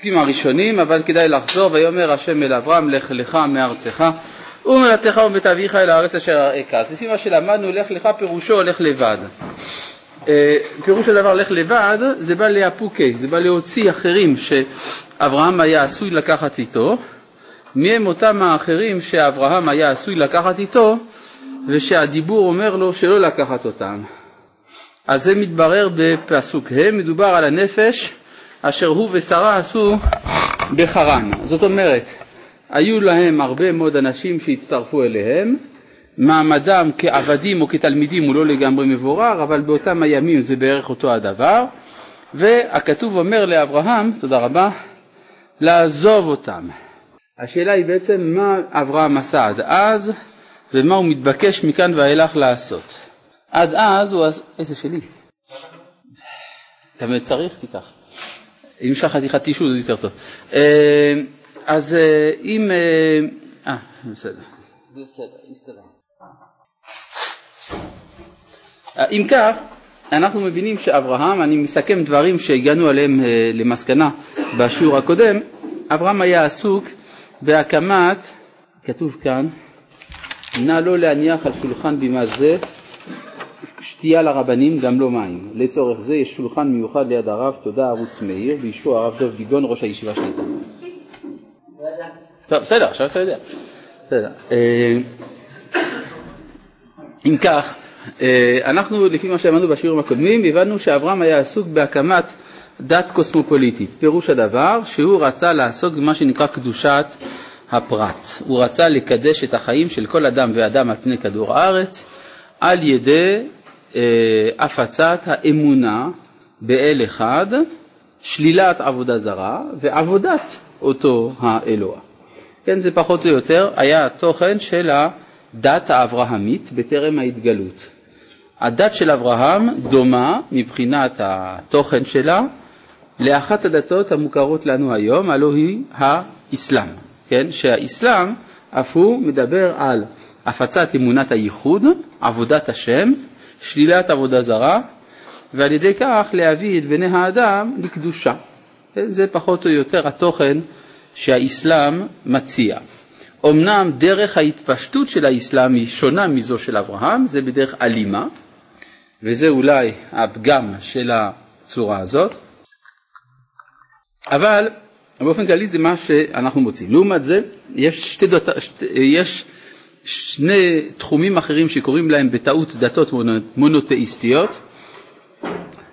הפסוקים הראשונים, אבל כדאי לחזור, ויאמר השם אל אברהם, לך לך מארצך ומלתך ובית אביך אל הארץ אשר אראך. אז לפי מה שלמדנו, לך לך פירושו לך לבד. אה, פירוש הדבר לך לבד, זה בא לאפוקי, זה בא להוציא אחרים שאברהם היה עשוי לקחת איתו, מי הם אותם האחרים שאברהם היה עשוי לקחת איתו, ושהדיבור אומר לו שלא לקחת אותם. אז זה מתברר בפסוק ה', מדובר על הנפש אשר הוא ושרה עשו בחרן. זאת אומרת, היו להם הרבה מאוד אנשים שהצטרפו אליהם, מעמדם כעבדים או כתלמידים הוא לא לגמרי מבורר, אבל באותם הימים זה בערך אותו הדבר, והכתוב אומר לאברהם, תודה רבה, לעזוב אותם. השאלה היא בעצם מה אברהם עשה עד אז ומה הוא מתבקש מכאן ואילך לעשות. עד אז הוא... איזה שלי? אתה צריך? תיקח. אם יש לך חתיכת טישו זה יותר טוב. אה, אז אה, אם... אה, אה, בסדר. אם כך, אנחנו מבינים שאברהם, אני מסכם דברים שהגענו עליהם למסקנה בשיעור הקודם, אברהם היה עסוק בהקמת, כתוב כאן, נא לא להניח על שולחן בימה זה שתייה לרבנים, גם לא מים. לצורך זה יש שולחן מיוחד ליד הרב, תודה ערוץ מאיר, באישור הרב דב גיגון, ראש הישיבה שליטה. טוב, בסדר, עכשיו אתה יודע. אה, אם כך, אה, אנחנו לפי מה שאמרנו בשיעורים הקודמים, הבנו שאברהם היה עסוק בהקמת דת קוסמופוליטית. פירוש הדבר שהוא רצה לעסוק במה שנקרא קדושת הפרט. הוא רצה לקדש את החיים של כל אדם ואדם על פני כדור הארץ על ידי הפצת האמונה באל אחד, שלילת עבודה זרה ועבודת אותו האלוה. כן, זה פחות או יותר היה התוכן של הדת האברהמית בטרם ההתגלות. הדת של אברהם דומה מבחינת התוכן שלה לאחת הדתות המוכרות לנו היום, הלוא היא האסלאם, כן? שהאסלאם אף הוא מדבר על הפצת אמונת הייחוד, עבודת השם, שלילת עבודה זרה, ועל ידי כך להביא את בני האדם לקדושה. זה פחות או יותר התוכן שהאסלאם מציע. אמנם דרך ההתפשטות של האסלאם היא שונה מזו של אברהם, זה בדרך אלימה, וזה אולי הפגם של הצורה הזאת, אבל באופן כללי זה מה שאנחנו מוצאים. לעומת זה, יש, שתי דות, יש שני תחומים אחרים שקוראים להם בטעות דתות מונותאיסטיות,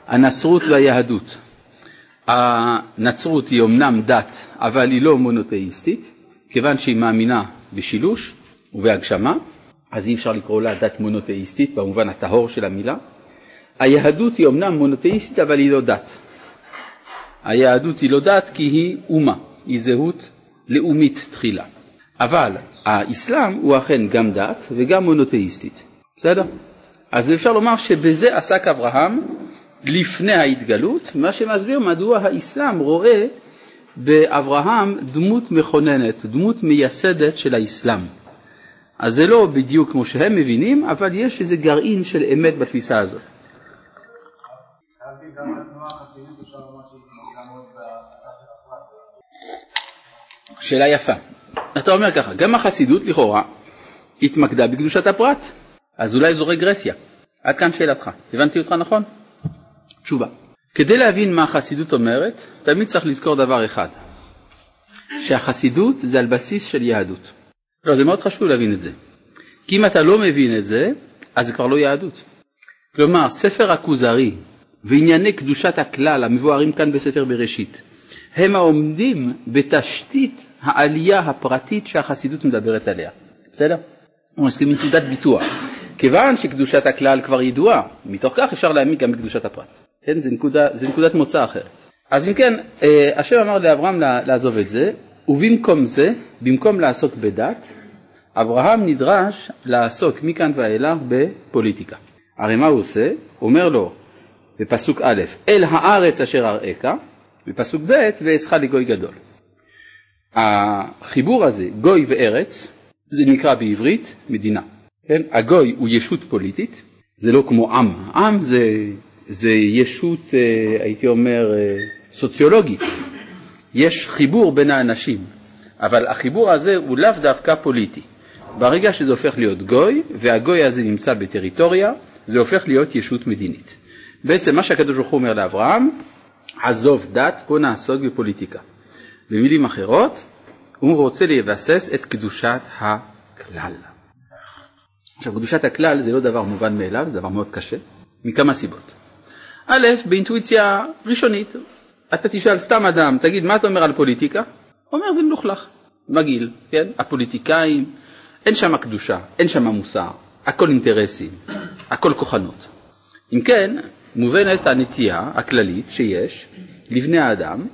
הנצרות והיהדות. הנצרות היא אמנם דת, אבל היא לא מונותאיסטית, כיוון שהיא מאמינה בשילוש ובהגשמה, אז אי אפשר לקרוא לה דת מונותאיסטית במובן הטהור של המילה. היהדות היא אמנם מונותאיסטית, אבל היא לא דת. היהדות היא לא דת כי היא אומה, היא זהות לאומית תחילה. אבל האסלאם הוא אכן גם דת וגם מונותאיסטית, בסדר? אז אפשר לומר שבזה עסק אברהם לפני ההתגלות, מה שמסביר מדוע האסלאם רואה באברהם דמות מכוננת, דמות מייסדת של האסלאם. אז זה לא בדיוק כמו שהם מבינים, אבל יש איזה גרעין של אמת בתפיסה הזאת. שאלה יפה. אתה אומר ככה, גם החסידות לכאורה התמקדה בקדושת הפרט, אז אולי זו רגרסיה. עד כאן שאלתך. הבנתי אותך נכון? תשובה. כדי להבין מה החסידות אומרת, תמיד צריך לזכור דבר אחד, שהחסידות זה על בסיס של יהדות. לא, זה מאוד חשוב להבין את זה. כי אם אתה לא מבין את זה, אז זה כבר לא יהדות. כלומר, ספר הכוזרי וענייני קדושת הכלל המבוארים כאן בספר בראשית, הם העומדים בתשתית העלייה הפרטית שהחסידות מדברת עליה. בסדר? הוא מסכים עם תעודת ביטוח. כיוון שקדושת הכלל כבר ידועה, מתוך כך אפשר להעמיד גם בקדושת הפרט. כן, זה, נקודה, זה נקודת מוצא אחרת. אז אם כן, אה, השם אמר לאברהם לעזוב את זה, ובמקום זה, במקום לעסוק בדת, אברהם נדרש לעסוק מכאן ואילך בפוליטיקה. הרי מה הוא עושה? אומר לו בפסוק א', אל הארץ אשר אראך, בפסוק ב', ואעשך לגוי גדול. החיבור הזה, גוי וארץ, זה נקרא בעברית מדינה. כן? הגוי הוא ישות פוליטית, זה לא כמו עם, עם זה, זה ישות, אה, הייתי אומר, אה, סוציולוגית. יש חיבור בין האנשים, אבל החיבור הזה הוא לאו דווקא פוליטי. ברגע שזה הופך להיות גוי, והגוי הזה נמצא בטריטוריה, זה הופך להיות ישות מדינית. בעצם מה שהקדוש ברוך הוא אומר לאברהם, עזוב דת, בוא נעסוק בפוליטיקה. במילים אחרות, הוא רוצה לבסס את קדושת הכלל. עכשיו, קדושת הכלל זה לא דבר מובן מאליו, זה דבר מאוד קשה, מכמה סיבות. א', באינטואיציה ראשונית, אתה תשאל סתם אדם, תגיד, מה אתה אומר על פוליטיקה? הוא אומר, זה מלוכלך, מגעיל, כן? הפוליטיקאים, אין שם קדושה, אין שם מוסר, הכל אינטרסים, הכל כוחנות. אם כן, מובנת הנטייה הכללית שיש לבני האדם,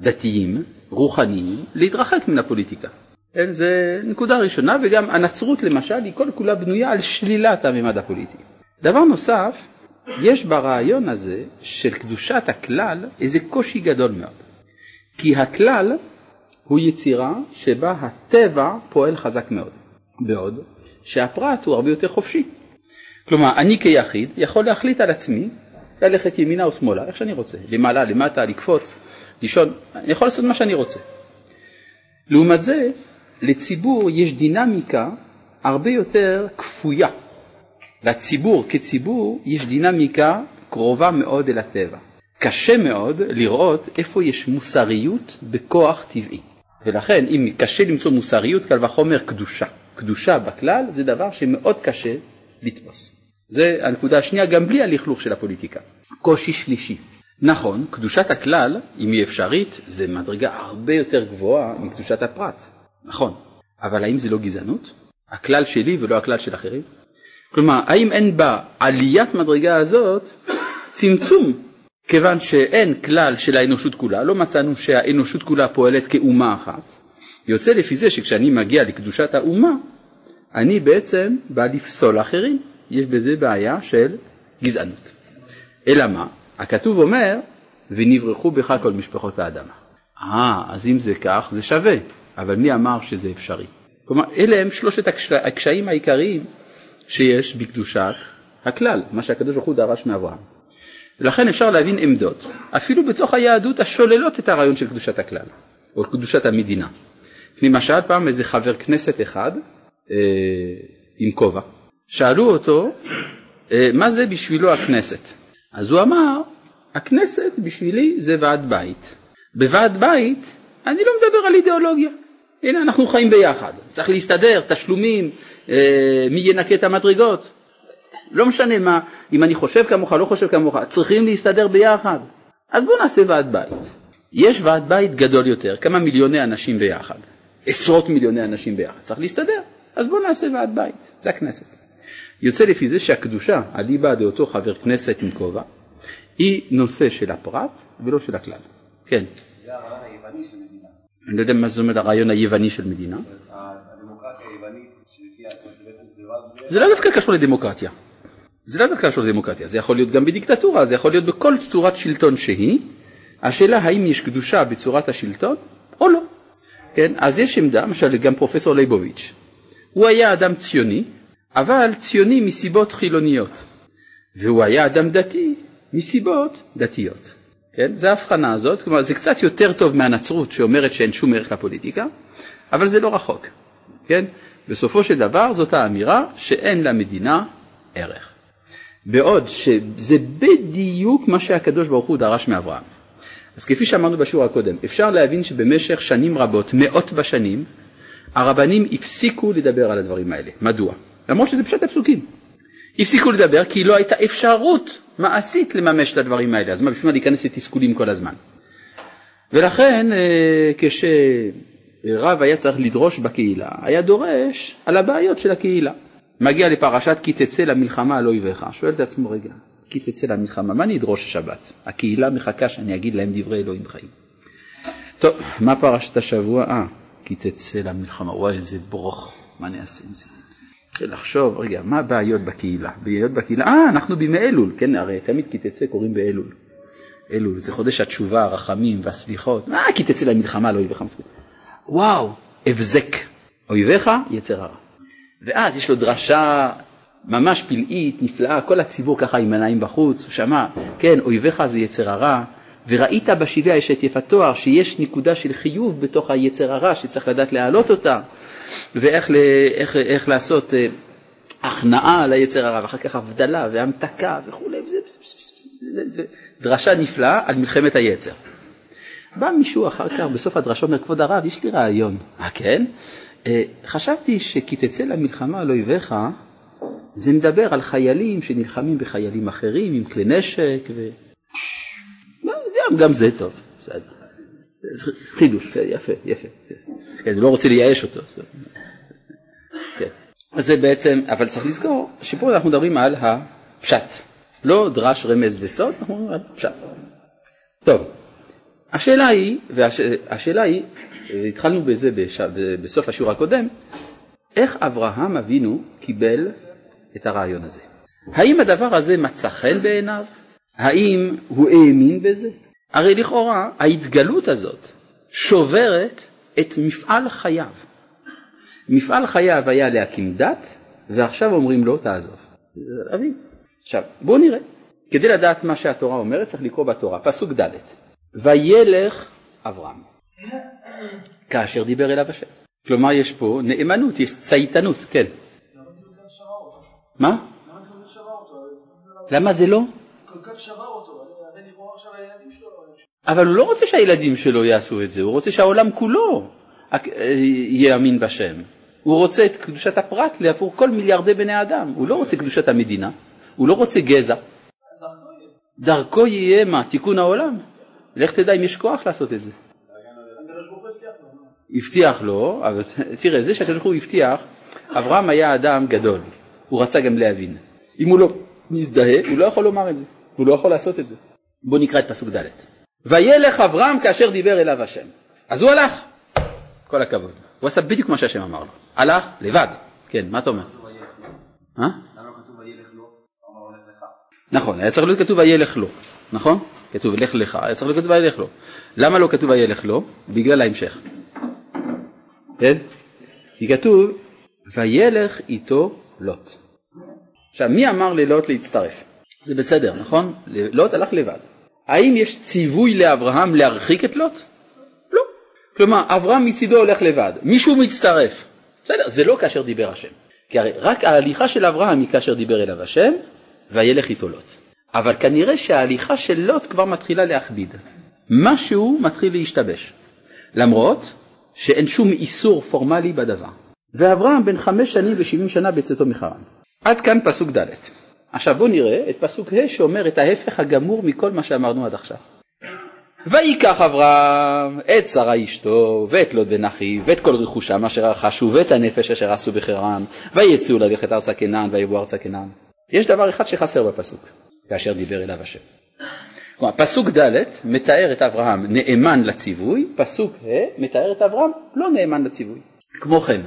דתיים, רוחניים, להתרחק מן הפוליטיקה. כן, זה נקודה ראשונה, וגם הנצרות למשל היא כל כולה בנויה על שלילת הממד הפוליטי. דבר נוסף, יש ברעיון הזה של קדושת הכלל איזה קושי גדול מאוד. כי הכלל הוא יצירה שבה הטבע פועל חזק מאוד, בעוד שהפרט הוא הרבה יותר חופשי. כלומר, אני כיחיד יכול להחליט על עצמי ללכת ימינה או שמאלה, איך שאני רוצה, למעלה, למטה, לקפוץ, לישון, אני יכול לעשות מה שאני רוצה. לעומת זה, לציבור יש דינמיקה הרבה יותר כפויה. לציבור כציבור יש דינמיקה קרובה מאוד אל הטבע. קשה מאוד לראות איפה יש מוסריות בכוח טבעי. ולכן אם קשה למצוא מוסריות, קל וחומר קדושה. קדושה בכלל זה דבר שמאוד קשה לתפוס. זה הנקודה השנייה גם בלי הלכלוך של הפוליטיקה. קושי שלישי. נכון, קדושת הכלל, אם היא אפשרית, זה מדרגה הרבה יותר גבוהה מקדושת הפרט. נכון. אבל האם זה לא גזענות? הכלל שלי ולא הכלל של אחרים? כלומר, האם אין בה עליית מדרגה הזאת צמצום, כיוון שאין כלל של האנושות כולה, לא מצאנו שהאנושות כולה פועלת כאומה אחת, יוצא לפי זה שכשאני מגיע לקדושת האומה, אני בעצם בא לפסול אחרים. יש בזה בעיה של גזענות. אלא מה? הכתוב אומר, ונברחו בך כל משפחות האדמה. אה, אז אם זה כך, זה שווה, אבל מי אמר שזה אפשרי? כלומר, אלה הם שלושת הקשיים העיקריים שיש בקדושת הכלל, מה שהקדוש ברוך הוא דרש מאברהם. ולכן אפשר להבין עמדות, אפילו בתוך היהדות השוללות את הרעיון של קדושת הכלל, או קדושת המדינה. למשל פעם איזה חבר כנסת אחד אה, עם כובע, שאלו אותו אה, מה זה בשבילו הכנסת. אז הוא אמר, הכנסת בשבילי זה ועד בית. בוועד בית אני לא מדבר על אידיאולוגיה. הנה אנחנו חיים ביחד, צריך להסתדר, תשלומים, אה, מי ינקה את המדרגות. לא משנה מה, אם אני חושב כמוך, לא חושב כמוך, צריכים להסתדר ביחד. אז בואו נעשה ועד בית. יש ועד בית גדול יותר, כמה מיליוני אנשים ביחד, עשרות מיליוני אנשים ביחד, צריך להסתדר. אז בואו נעשה ועד בית, זה הכנסת. יוצא לפי זה שהקדושה, אליבא דאותו חבר כנסת עם כובע, היא נושא של הפרט ולא של הכלל. כן. זה הרעיון היווני של מדינה. אני לא יודע מה זאת אומרת הרעיון היווני של מדינה. הדמוקרטיה היוונית, שלפי זה זה לא דווקא קשור לדמוקרטיה. זה לא דווקא קשור לדמוקרטיה, זה יכול להיות גם בדיקטטורה, זה יכול להיות בכל צורת שלטון שהיא. השאלה האם יש קדושה בצורת השלטון או לא. כן, אז יש עמדה, למשל גם פרופסור ליבוביץ', הוא היה אדם ציוני, אבל ציוני מסיבות חילוניות, והוא היה אדם דתי מסיבות דתיות. כן? זה ההבחנה הזאת, כלומר זה קצת יותר טוב מהנצרות שאומרת שאין שום ערך לפוליטיקה, אבל זה לא רחוק. כן? בסופו של דבר זאת האמירה שאין למדינה ערך. בעוד שזה בדיוק מה שהקדוש ברוך הוא דרש מאברהם. אז כפי שאמרנו בשיעור הקודם, אפשר להבין שבמשך שנים רבות, מאות בשנים, הרבנים הפסיקו לדבר על הדברים האלה. מדוע? למרות שזה פשוט הפסוקים. הפסיקו לדבר כי לא הייתה אפשרות מעשית לממש את הדברים האלה, אז מה בשביל מה להיכנס לתסכולים כל הזמן. ולכן אה, כשרב היה צריך לדרוש בקהילה, היה דורש על הבעיות של הקהילה. מגיע לפרשת כי תצא למלחמה על אויביך, שואל את עצמו רגע, כי תצא למלחמה, מה אני אדרוש השבת? הקהילה מחכה שאני אגיד להם דברי אלוהים חיים. טוב, מה פרשת השבוע? אה, כי תצא למלחמה, וואי איזה ברוך, מה אני אעשה עם זה? לחשוב, רגע, מה הבעיות בקהילה? בעיות בקהילה, אה, אנחנו בימי אלול, כן, הרי תמיד כי תצא קוראים באלול. אלול, זה חודש התשובה, הרחמים והסליחות, מה כי תצא למלחמה לאויביך מספיק. וואו, הבזק, אויביך יצר הרע. ואז יש לו דרשה ממש פלאית, נפלאה, כל הציבור ככה עם עיניים בחוץ, הוא שמע, כן, אויביך זה יצר הרע, וראית בשבעה אשת יפת תואר שיש נקודה של חיוב בתוך היצר הרע שצריך לדעת להעלות אותה ואיך ל, איך, איך לעשות אה, הכנעה על היצר הרע ואחר כך הבדלה והמתקה וכולי, וזה, זה, זה, דרשה נפלאה על מלחמת היצר. בא מישהו אחר כך בסוף הדרשה אומר כבוד הרב יש לי רעיון, אה כן? אה, חשבתי כי תצא למלחמה על אויביך זה מדבר על חיילים שנלחמים בחיילים אחרים עם כלי נשק ו... גם זה טוב, בסדר. חידוש, כן, יפה, יפה. כן, הוא לא רוצה לייאש אותו. כן. אז זה בעצם, אבל צריך לזכור שפה אנחנו מדברים על הפשט, לא דרש רמז וסוד, אנחנו מדברים על פשט. טוב, השאלה היא, והשאלה היא, התחלנו בזה בש... בסוף השיעור הקודם, איך אברהם אבינו קיבל את הרעיון הזה? האם הדבר הזה מצא חן בעיניו? האם הוא האמין בזה? הרי לכאורה ההתגלות הזאת שוברת את מפעל חייו. מפעל חייו היה להקים דת, ועכשיו אומרים לו תעזוב. זה להבין. עכשיו, בואו נראה. כדי לדעת מה שהתורה אומרת צריך לקרוא בתורה, פסוק ד' וילך אברהם כאשר דיבר אליו השם. כלומר יש פה נאמנות, יש צייתנות, כן. מה? למה זה לא? כל כך שבר אותו, הרי לכאורה עכשיו הילדים שלו אבל הוא לא רוצה שהילדים שלו יעשו את זה, הוא רוצה שהעולם כולו יאמין בשם. הוא רוצה את קדושת הפרט לעבור כל מיליארדי בני אדם, הוא לא רוצה קדושת המדינה, הוא לא רוצה גזע. דרכו יהיה מה? תיקון העולם. לך תדע אם יש כוח לעשות את זה. הבטיח לו, אבל תראה, זה שהקדוש ברוך הוא הבטיח, אברהם היה אדם גדול, הוא רצה גם להבין. אם הוא לא מזדהה, הוא לא יכול לומר את זה, הוא לא יכול לעשות את זה. בואו נקרא את פסוק ד'. וילך אברהם כאשר דיבר אליו השם. אז הוא הלך, כל הכבוד. הוא עשה בדיוק מה שהשם אמר לו. הלך לבד. כן, מה אתה אומר? למה כתוב וילך לו? נכון, היה צריך להיות כתוב וילך לו, נכון? כתוב לך לך, היה צריך להיות כתוב וילך לו. למה לא כתוב וילך לו? בגלל ההמשך. כן? כי כתוב וילך איתו לוט. עכשיו, מי אמר ללוט להצטרף? זה בסדר, נכון? לוט הלך לבד. האם יש ציווי לאברהם להרחיק את לוט? לא. כלומר, אברהם מצידו הולך לבד, מישהו מצטרף. בסדר, זה לא כאשר דיבר השם. כי הרי רק ההליכה של אברהם היא כאשר דיבר אליו השם, וילך איתו לוט. אבל כנראה שההליכה של לוט כבר מתחילה להכביד. משהו מתחיל להשתבש. למרות שאין שום איסור פורמלי בדבר. ואברהם בן חמש שנים ושבעים שנה בצאתו מחרן. עד כאן פסוק ד'. עכשיו בואו נראה את פסוק ה' שאומר את ההפך הגמור מכל מה שאמרנו עד עכשיו. ויקח אברהם את שרה אשתו ואת לוט בן אחיו ואת כל רכושם אשר רכשו ואת הנפש אשר עשו בחרן ויצאו ללכת ארצה כנען ויבואו ארצה כנען. יש דבר אחד שחסר בפסוק כאשר דיבר אליו השם. כלומר, פסוק ד' מתאר את אברהם נאמן לציווי, פסוק ה' מתאר את אברהם לא נאמן לציווי. כמו כן,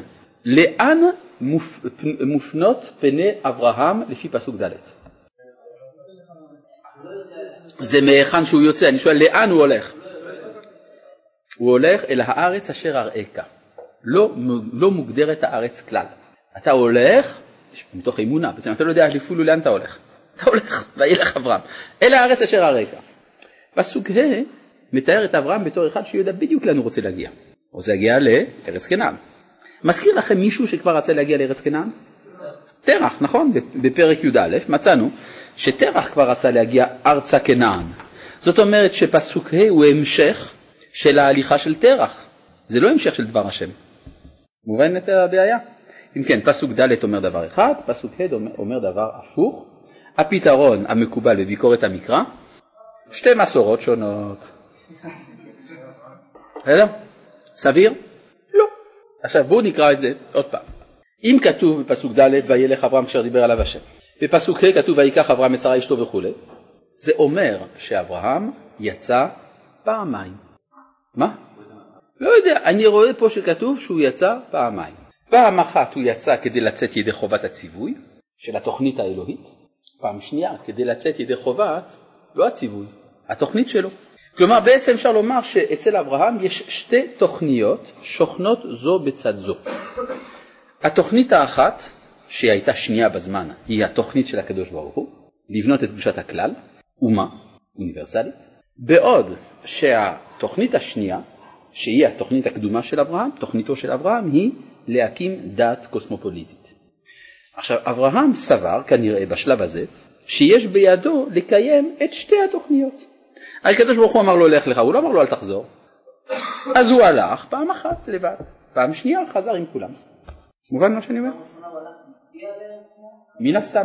לאן מופ... מופנות פני אברהם לפי פסוק ד'. זה מהיכן שהוא יוצא, אני שואל לאן הוא הולך? הוא הולך אל הארץ אשר אראך. לא, לא מוגדרת הארץ כלל. אתה הולך, מתוך אמונה, בעצם אתה לא יודע אפילו לאן אתה הולך. אתה הולך, וילך אברהם, אל הארץ אשר אראך. פסוק ה' מתאר את אברהם בתור אחד שיודע בדיוק לאן הוא רוצה להגיע. הוא רוצה להגיע לארץ כנען. מזכיר לכם מישהו שכבר רצה להגיע לארץ כנען? תרח, נכון? בפרק י"א מצאנו שתרח כבר רצה להגיע ארצה כנען. זאת אומרת שפסוק ה' הוא המשך של ההליכה של תרח, זה לא המשך של דבר השם. מובן את הבעיה? אם כן, פסוק ד' אומר דבר אחד, פסוק ה' אומר דבר הפוך. הפתרון המקובל בביקורת המקרא, שתי מסורות שונות. בסדר? סביר? עכשיו בואו נקרא את זה עוד פעם. אם כתוב בפסוק ד' וילך אברהם כאשר דיבר עליו השם, בפסוק ה' כתוב ויקח אברהם את שרה אשתו וכולי, זה אומר שאברהם יצא פעמיים. מה? לא יודע, אני רואה פה שכתוב שהוא יצא פעמיים. פעם אחת הוא יצא כדי לצאת ידי חובת הציווי של התוכנית האלוהית, פעם שנייה כדי לצאת ידי חובת, לא הציווי, התוכנית שלו. כלומר בעצם אפשר לומר שאצל אברהם יש שתי תוכניות שוכנות זו בצד זו. התוכנית האחת, שהיא הייתה שנייה בזמן, היא התוכנית של הקדוש ברוך הוא, לבנות את קדושת הכלל, אומה, אוניברסלית, בעוד שהתוכנית השנייה, שהיא התוכנית הקדומה של אברהם, תוכניתו של אברהם היא להקים דת קוסמופוליטית. עכשיו, אברהם סבר כנראה בשלב הזה שיש בידו לקיים את שתי התוכניות. הקדוש ברוך הוא אמר לו לך לך, הוא לא אמר לו אל תחזור. אז הוא הלך פעם אחת לבד, פעם שנייה חזר עם כולם. מובן מה שאני אומר? מן הסתם.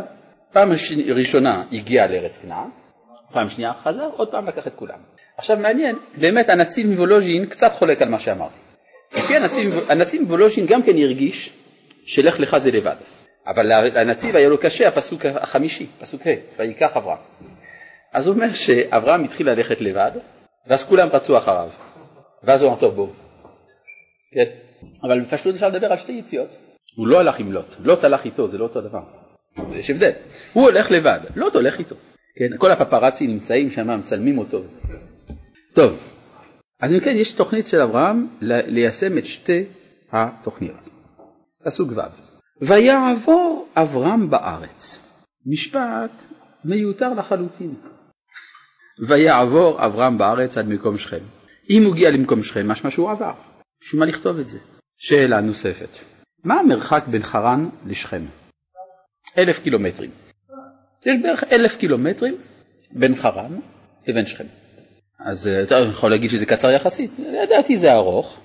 פעם ראשונה הגיע לארץ כנען, פעם שנייה חזר, עוד פעם לקח את כולם. עכשיו מעניין, באמת הנציב מוולוז'ין קצת חולק על מה שאמרתי. לפי הנציב, מוולוז'ין גם כן הרגיש שלך לך זה לבד. אבל הנציב היה לו קשה הפסוק החמישי, פסוק ה', ויקח אברהם. אז הוא אומר שאברהם התחיל ללכת לבד, ואז כולם רצו אחריו. ואז הוא אמר, טוב בואו. כן, אבל בפשטות אפשר לדבר על שתי יציאות. הוא לא הלך עם לוט, לוט הלך איתו, זה לא אותו דבר. יש הבדל. הוא הולך לבד, לוט הולך איתו. כן, כל הפפרצי נמצאים שם, מצלמים אותו. טוב, אז אם כן, יש תוכנית של אברהם ליישם את שתי התוכניות. פסוק ו' ויעבור אברהם בארץ. משפט מיותר לחלוטין. ויעבור אברהם בארץ עד מקום שכם. אם הוא הגיע למקום שכם, משמע שהוא עבר. בשביל מה לכתוב את זה? שאלה נוספת. מה המרחק בין חרן לשכם? אלף קילומטרים. יש בערך אלף קילומטרים בין חרן לבין שכם. אז אה, אתה יכול להגיד שזה קצר יחסית, לדעתי זה ארוך,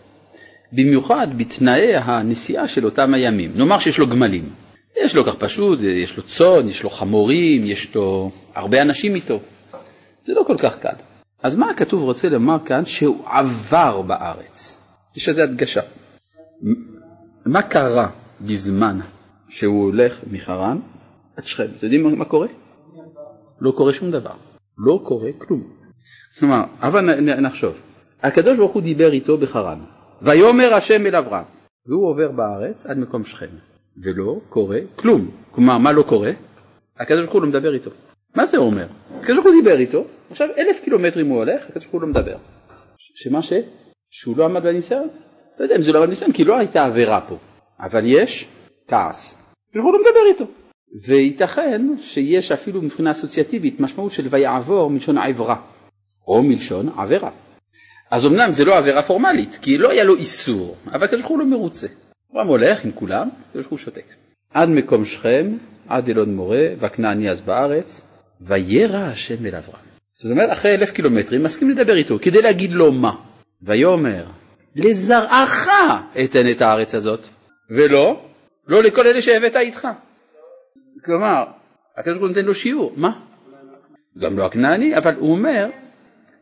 במיוחד בתנאי הנסיעה של אותם הימים. נאמר שיש לו גמלים, יש לו כך פשוט, יש לו צאן, יש לו חמורים, יש לו הרבה אנשים איתו. זה לא כל כך קל. אז מה הכתוב רוצה לומר כאן? שהוא עבר בארץ. יש לזה הדגשה. מה קרה בזמן שהוא הולך מחרן עד שכם? אתם יודעים מה קורה? לא קורה שום דבר. לא קורה כלום. כלומר, אבל נחשוב. הקדוש ברוך הוא דיבר איתו בחרן. ויאמר השם אל אברהם. והוא עובר בארץ עד מקום שכם. ולא קורה כלום. כלומר, מה לא קורה? הקדוש ברוך הוא לא מדבר איתו. מה זה אומר? הקדוש ברוך הוא דיבר איתו, עכשיו אלף קילומטרים הוא הולך, הקדוש ברוך הוא לא מדבר. שמה ש? שהוא לא עמד בניסיון? לא יודע אם זה לא עמד בניסיון, כי לא הייתה עבירה פה. אבל יש כעס. הקדוש הוא לא מדבר איתו. וייתכן שיש אפילו מבחינה אסוציאטיבית משמעות של ויעבור מלשון עברה, או מלשון עבירה. אז אמנם זה לא עבירה פורמלית, כי לא היה לו איסור, אבל הקדוש ברוך הוא לא מרוצה. אברהם הולך עם כולם, הקדוש ברוך הוא שותק. עד מקום שכם, עד אלון מורה, והכנעני אז בארץ, וירא השם אל אברהם. זאת אומרת, אחרי אלף קילומטרים מסכים לדבר איתו, כדי להגיד לו מה. ויאמר, לזרעך אתן את הארץ הזאת, ולא, לא לכל אלה שהבאת איתך. כלומר, הקדוש ברוך הוא נותן לו שיעור, מה? גם לא הכנעני, אבל הוא אומר,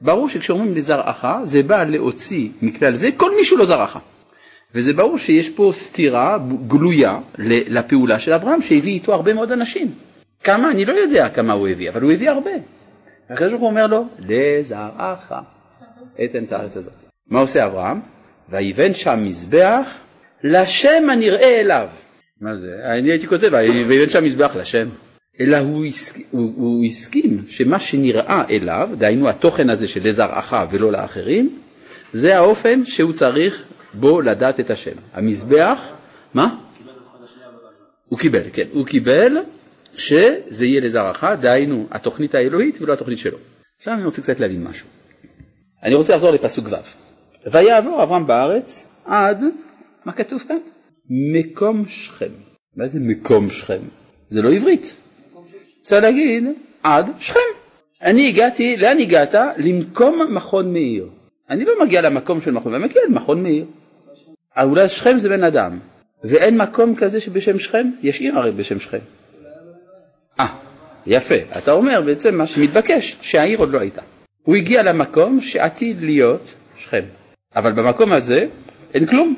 ברור שכשאומרים לזרעך, זה בא להוציא מכלל זה כל מי שהוא לא זרעך. וזה ברור שיש פה סתירה גלויה לפעולה של אברהם, שהביא איתו הרבה מאוד אנשים. כמה? אני לא יודע כמה הוא הביא, אבל הוא הביא הרבה. הקדוש ברוך הוא אומר לו, לזרעך אתן את הארץ הזאת. מה עושה אברהם? ויבן שם מזבח לשם הנראה אליו. מה זה? אני הייתי כותב, ויבן שם מזבח לשם. אלא הוא, הסכים, הוא, הוא הסכים שמה שנראה אליו, דהיינו התוכן הזה של לזרעך ולא לאחרים, זה האופן שהוא צריך בו לדעת את השם. המזבח, מה? הוא קיבל, כן, הוא קיבל שזה יהיה לזרעך, דהיינו התוכנית האלוהית ולא התוכנית שלו. עכשיו אני רוצה קצת להבין משהו. אני רוצה לחזור לפסוק ו'. ויעבור אברהם בארץ עד, מה כתוב כאן? מקום שכם. מה זה מקום שכם? זה לא עברית. צריך להגיד עד שכם. אני הגעתי, לאן הגעת? למקום מכון מאיר. אני לא מגיע למקום של מכון, אני מגיע למכון מאיר. אולי שכם זה בן אדם, ואין מקום כזה שבשם שכם? יש עיר הרי בשם שכם. אה, יפה. אתה אומר בעצם מה שמתבקש, שהעיר עוד לא הייתה. הוא הגיע למקום שעתיד להיות שכם. אבל במקום הזה אין כלום.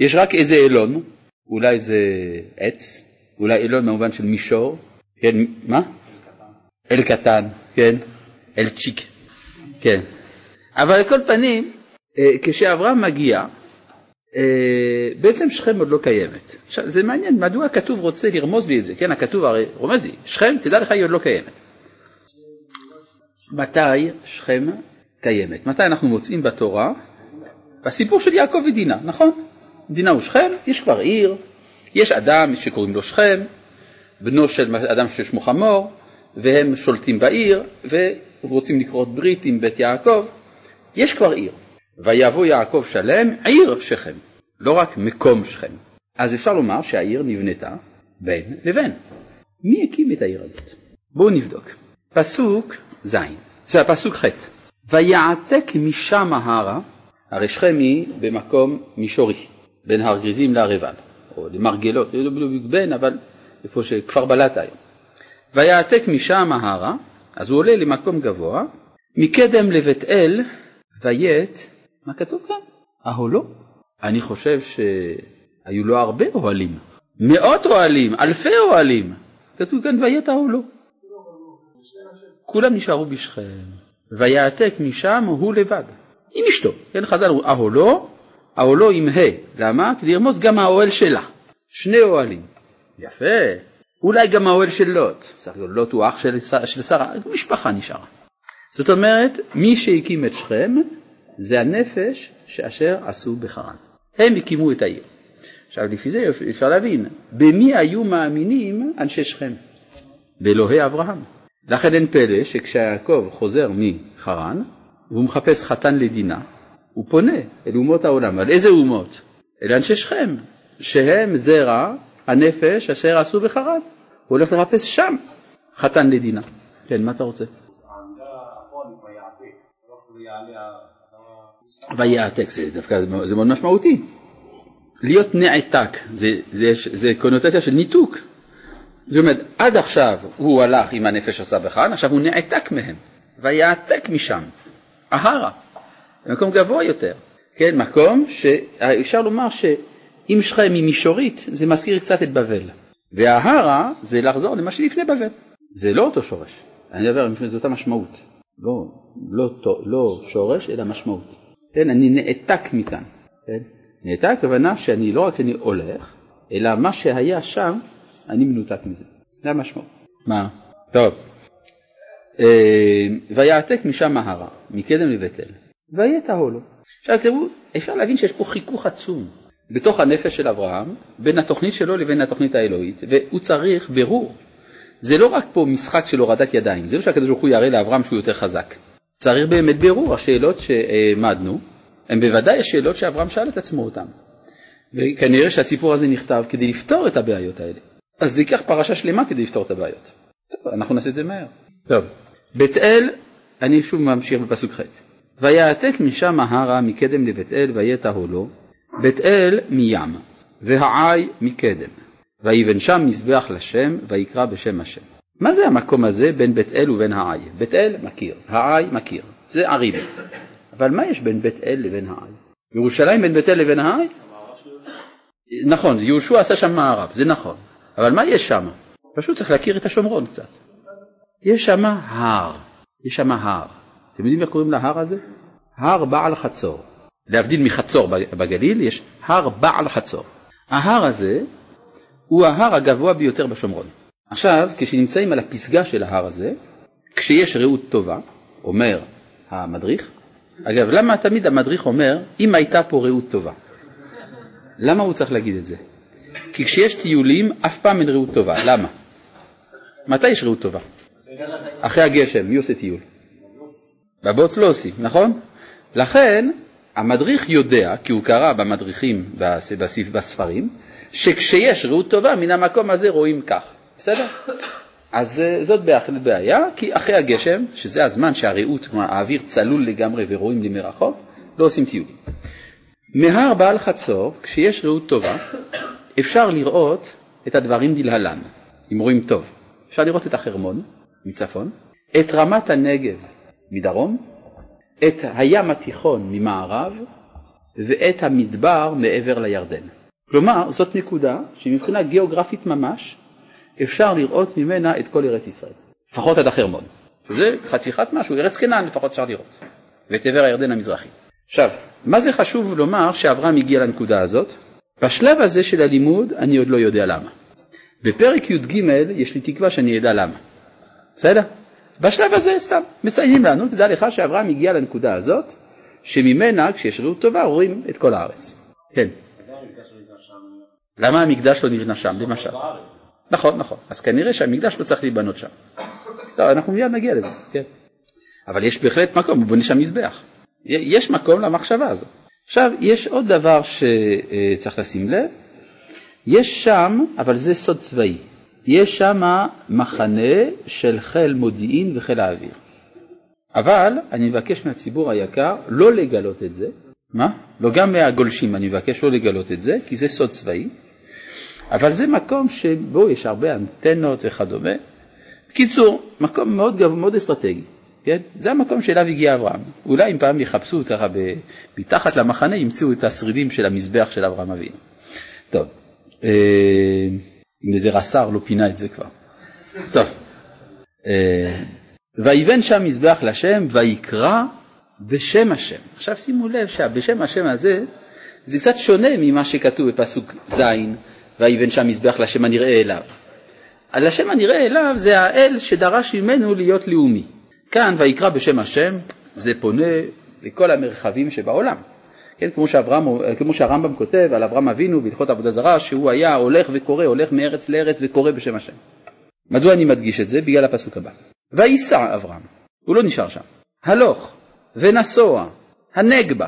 יש רק איזה אילון, אולי זה עץ, אולי אילון במובן של מישור, כן, מה? אל קטן, כן, אל צ'יק, כן. אבל על כל פנים, אה, כשאברהם מגיע, בעצם שכם עוד לא קיימת. עכשיו זה מעניין, מדוע הכתוב רוצה לרמוז לי את זה, כן, הכתוב הרי רומז לי, שכם, תדע לך, היא עוד לא קיימת. מתי שכם קיימת? מתי אנחנו מוצאים בתורה? בסיפור של יעקב ודינה, נכון? דינה הוא שכם, יש כבר עיר, יש אדם שקוראים לו שכם, בנו של אדם ששמו חמור, והם שולטים בעיר, רוצים לקרות ברית עם בית יעקב, יש כבר עיר. ויבוא יעקב שלם עיר שכם, לא רק מקום שכם. אז אפשר לומר שהעיר נבנתה בין לבין. מי הקים את העיר הזאת? בואו נבדוק. פסוק ז', זה פסוק ח', ויעתק משם ההרה, הרי שכם היא במקום מישורי, בין הר גריזים להר או למרגלות, לא בדיוק בין, אבל איפה שכפר בלטה היום. ויעתק משם ההרה, אז הוא עולה למקום גבוה, מקדם לבית אל, ויית, מה כתוב כאן? אהולו. אני חושב שהיו לו הרבה אוהלים, מאות אוהלים, אלפי אוהלים. כתוב כאן ויית אהולו. כולם נשארו בשכם, ויעתק משם הוא לבד, עם אשתו. כן, חז"ל אמרו אהולו, אהולו עם ה', למה? כדי לרמוז גם האוהל שלה, שני אוהלים. יפה, אולי גם האוהל של לוט, סך הכל לוט הוא אח של שרה, משפחה נשארה. זאת אומרת, מי שהקים את שכם זה הנפש שאשר עשו בחרן. הם הקימו את העיר. עכשיו לפי זה אפשר להבין, במי היו מאמינים אנשי שכם? באלוהי אברהם. לכן אין פלא שכשיעקב חוזר מחרן והוא מחפש חתן לדינה, הוא פונה אל אומות העולם. על איזה אומות? אל אנשי שכם, שהם זרע הנפש אשר עשו בחרן. הוא הולך לחפש שם חתן לדינה. כן, מה אתה רוצה? ויעתק, זה דווקא, זה מאוד משמעותי. להיות נעתק, זה, זה, זה קונוטציה של ניתוק. זאת אומרת, עד עכשיו הוא הלך עם הנפש בחרן, עכשיו הוא נעתק מהם, ויעתק משם, אהרה, במקום גבוה יותר, כן, מקום שאפשר לומר שאם שכם היא מישורית, זה מזכיר קצת את בבל, וההרה זה לחזור למה שלפני בבל, זה לא אותו שורש, אני מדבר, זו אותה משמעות, לא, לא, לא שורש אלא משמעות, כן, אני נעתק מכאן, כן, נעתק הכוונה שאני לא רק אני הולך, אלא מה שהיה שם אני מנותק מזה. זה המשמעות. מה? טוב. אה, ויעתק משם ההרה, מקדם לבית אל, ויתהו לו. עכשיו תראו, אפשר להבין שיש פה חיכוך עצום בתוך הנפש של אברהם, בין התוכנית שלו לבין התוכנית האלוהית, והוא צריך ברור. זה לא רק פה משחק של הורדת ידיים, זה לא שהקדוש ברוך הוא יראה לאברהם שהוא יותר חזק. צריך באמת ברור, השאלות שהעמדנו, הן בוודאי השאלות שאברהם שאל את עצמו אותן. וכנראה שהסיפור הזה נכתב כדי לפתור את הבעיות האלה. אז זה ייקח פרשה שלמה כדי לפתור את הבעיות. טוב, אנחנו נעשה את זה מהר. טוב, בית אל, אני שוב ממשיך בפסוק ח' ויעתק משם ההרה מקדם לבית אל ויתהו לו, בית אל מים, והעי מקדם, ויבן שם מזבח לשם, ויקרא בשם השם. מה זה המקום הזה בין בית אל ובין העי? בית אל מכיר, העי מכיר, זה ערים. אבל מה יש בין בית אל לבין העי? ירושלים בין בית אל לבין העי? נכון, יהושע עשה שם מערב, זה נכון. אבל מה יש שם? פשוט צריך להכיר את השומרון קצת. יש שם הר, יש שם הר. אתם יודעים איך קוראים להר הזה? הר בעל חצור. להבדיל מחצור בגליל, יש הר בעל חצור. ההר הזה הוא ההר הגבוה ביותר בשומרון. עכשיו, כשנמצאים על הפסגה של ההר הזה, כשיש ראות טובה, אומר המדריך, אגב, למה תמיד המדריך אומר, אם הייתה פה ראות טובה? למה הוא צריך להגיד את זה? כי כשיש טיולים, אף פעם אין ראות טובה. למה? מתי יש ראות טובה? אחרי הגשם, מי עושה טיול? בבוץ לא עושים, נכון? לכן המדריך יודע, כי הוא קרא במדריכים בספרים, שכשיש ראות טובה, מן המקום הזה רואים כך, בסדר? אז אה, זאת בהחלט בעיה, כי אחרי הגשם, שזה הזמן שהראות, האוויר צלול לגמרי ורואים לי מרחוק, לא עושים טיולים. מהר בעל חצור, כשיש ראות טובה, אפשר לראות את הדברים דלהלן, אם רואים טוב. אפשר לראות את החרמון מצפון, את רמת הנגב מדרום, את הים התיכון ממערב ואת המדבר מעבר לירדן. כלומר, זאת נקודה שמבחינה גיאוגרפית ממש אפשר לראות ממנה את כל ארץ ישראל, לפחות עד החרמון, שזה חתיכת משהו, ארץ קנען לפחות אפשר לראות, ואת עבר הירדן המזרחי. עכשיו, מה זה חשוב לומר שאברהם הגיע לנקודה הזאת? בשלב הזה של הלימוד אני עוד לא יודע למה. בפרק י"ג יש לי תקווה שאני אדע למה. בסדר? בשלב הזה סתם מציינים לנו, תדע לך שאברהם הגיע לנקודה הזאת, שממנה כשיש ראות טובה רואים את כל הארץ. כן. למה המקדש לא נבנה שם, למשל? נכון, נכון. אז כנראה שהמקדש לא צריך להיבנות שם. טוב, אנחנו מיד נגיע לזה, כן. אבל יש בהחלט מקום, הוא בונה שם מזבח. יש מקום למחשבה הזאת. עכשיו, יש עוד דבר שצריך לשים לב, יש שם, אבל זה סוד צבאי, יש שם מחנה של חיל מודיעין וחיל האוויר. אבל אני מבקש מהציבור היקר לא לגלות את זה, מה? לא גם מהגולשים אני מבקש לא לגלות את זה, כי זה סוד צבאי, אבל זה מקום שבו יש הרבה אנטנות וכדומה. בקיצור, מקום מאוד, מאוד אסטרטגי. כן? זה המקום שאליו הגיע אברהם. אולי אם פעם יחפשו ככה מתחת למחנה, ימצאו את השרידים של המזבח של אברהם אבינו. טוב, אה, איזה רס"ר לא פינה את זה כבר. טוב, אה, ויבן שם מזבח לשם ויקרא בשם השם. עכשיו שימו לב שבשם השם הזה זה קצת שונה ממה שכתוב בפסוק ז', ויבן שם מזבח לשם הנראה אליו. על השם הנראה אליו זה האל שדרש ממנו להיות לאומי. כאן ויקרא בשם השם זה פונה לכל המרחבים שבעולם. כן, כמו, שאברהם, כמו שהרמב"ם כותב על אברהם אבינו בהלכות עבודה זרה שהוא היה הולך וקורא, הולך מארץ לארץ וקורא בשם השם. מדוע אני מדגיש את זה? בגלל הפסוק הבא. וייסע אברהם, הוא לא נשאר שם, הלוך ונסוע, הנגבה.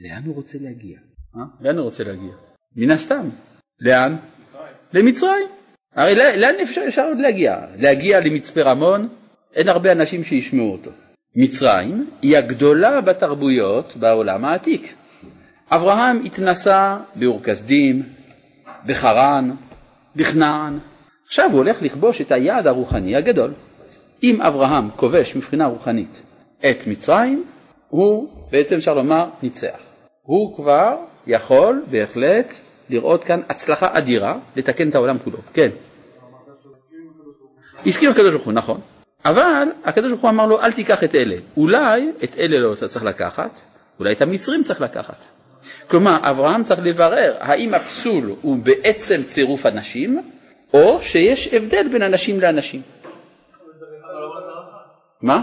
לאן הוא רוצה להגיע? אה? לאן הוא רוצה להגיע? מן הסתם. לאן? מצרים. למצרים. הרי לאן אפשר עוד להגיע? להגיע למצפה רמון, אין הרבה אנשים שישמעו אותו. מצרים היא הגדולה בתרבויות בעולם העתיק. אברהם התנסה באור כסדים, בחרן, בכנען. עכשיו הוא הולך לכבוש את היעד הרוחני הגדול. אם אברהם כובש מבחינה רוחנית את מצרים, הוא בעצם אפשר לומר ניצח. הוא כבר יכול בהחלט לראות כאן הצלחה אדירה לתקן את העולם כולו. כן. הסכים הקדוש ברוך הוא, נכון. אבל הקדוש ברוך הוא אמר לו אל תיקח את אלה. אולי את אלה לא אתה צריך לקחת, אולי את המצרים צריך לקחת. כלומר, אברהם צריך לברר האם הפסול הוא בעצם צירוף אנשים, או שיש הבדל בין אנשים לאנשים. מה?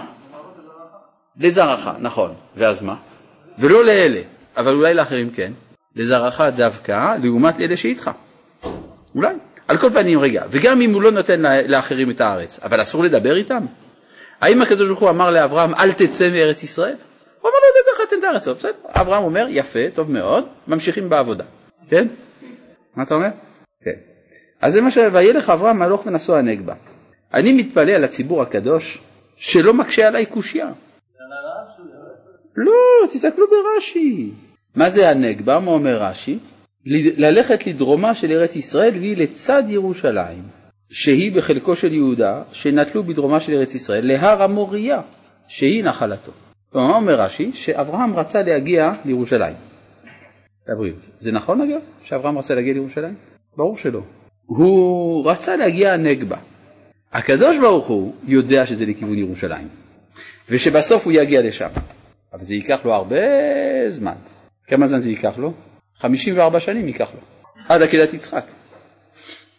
לזרעך, נכון. ואז מה? ולא לאלה, אבל אולי לאחרים כן. לזרעך דווקא לעומת אלה שאיתך. אולי. על כל פנים, רגע, וגם אם הוא לא נותן לאחרים את הארץ, אבל אסור לדבר איתם? האם הקדוש ברוך הוא אמר לאברהם, אל תצא מארץ ישראל? הוא אמר לו, לא, לך תן את הארץ, בסדר. אברהם אומר, יפה, טוב מאוד, ממשיכים בעבודה. כן? מה אתה אומר? כן. אז זה מה ש... וילך אברהם הלוך ונסוע נגבה. אני מתפלא על הציבור הקדוש שלא מקשה עליי קושייה. לא, תסתכלו ברש"י. מה זה הנגבה? מה אומר רש"י? ללכת לדרומה של ארץ ישראל והיא לצד ירושלים, שהיא בחלקו של יהודה, שנטלו בדרומה של ארץ ישראל, להר המוריה, שהיא נחלתו. כלומר, מה אומר רש"י? שאברהם רצה להגיע לירושלים. לבריאות. זה נכון אגב? שאברהם רצה להגיע לירושלים? ברור שלא. הוא רצה להגיע הנגבה. הקדוש ברוך הוא יודע שזה לכיוון ירושלים, ושבסוף הוא יגיע לשם. אבל זה ייקח לו הרבה זמן. כמה זמן זה ייקח לו? 54 שנים ייקח לו, עד עקדת יצחק.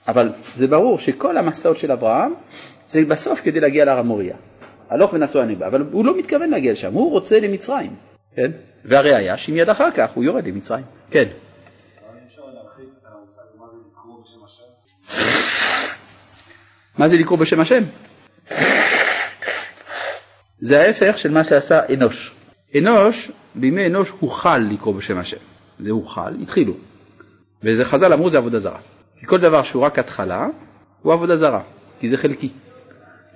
אבל זה ברור שכל המסעות של אברהם זה בסוף כדי להגיע להר המוריה. הלוך ונסוע הנגבה, אבל הוא לא מתכוון להגיע לשם, הוא רוצה למצרים, כן? והראיה שמיד אחר כך הוא יורד למצרים, כן. מה זה לקרוא בשם השם? זה ההפך של מה שעשה אנוש. אנוש, בימי אנוש הוכל לקרוא בשם השם. זה הוכל, התחילו. וזה חז"ל אמרו זה עבודה זרה. כי כל דבר שהוא רק התחלה, הוא עבודה זרה, כי זה חלקי.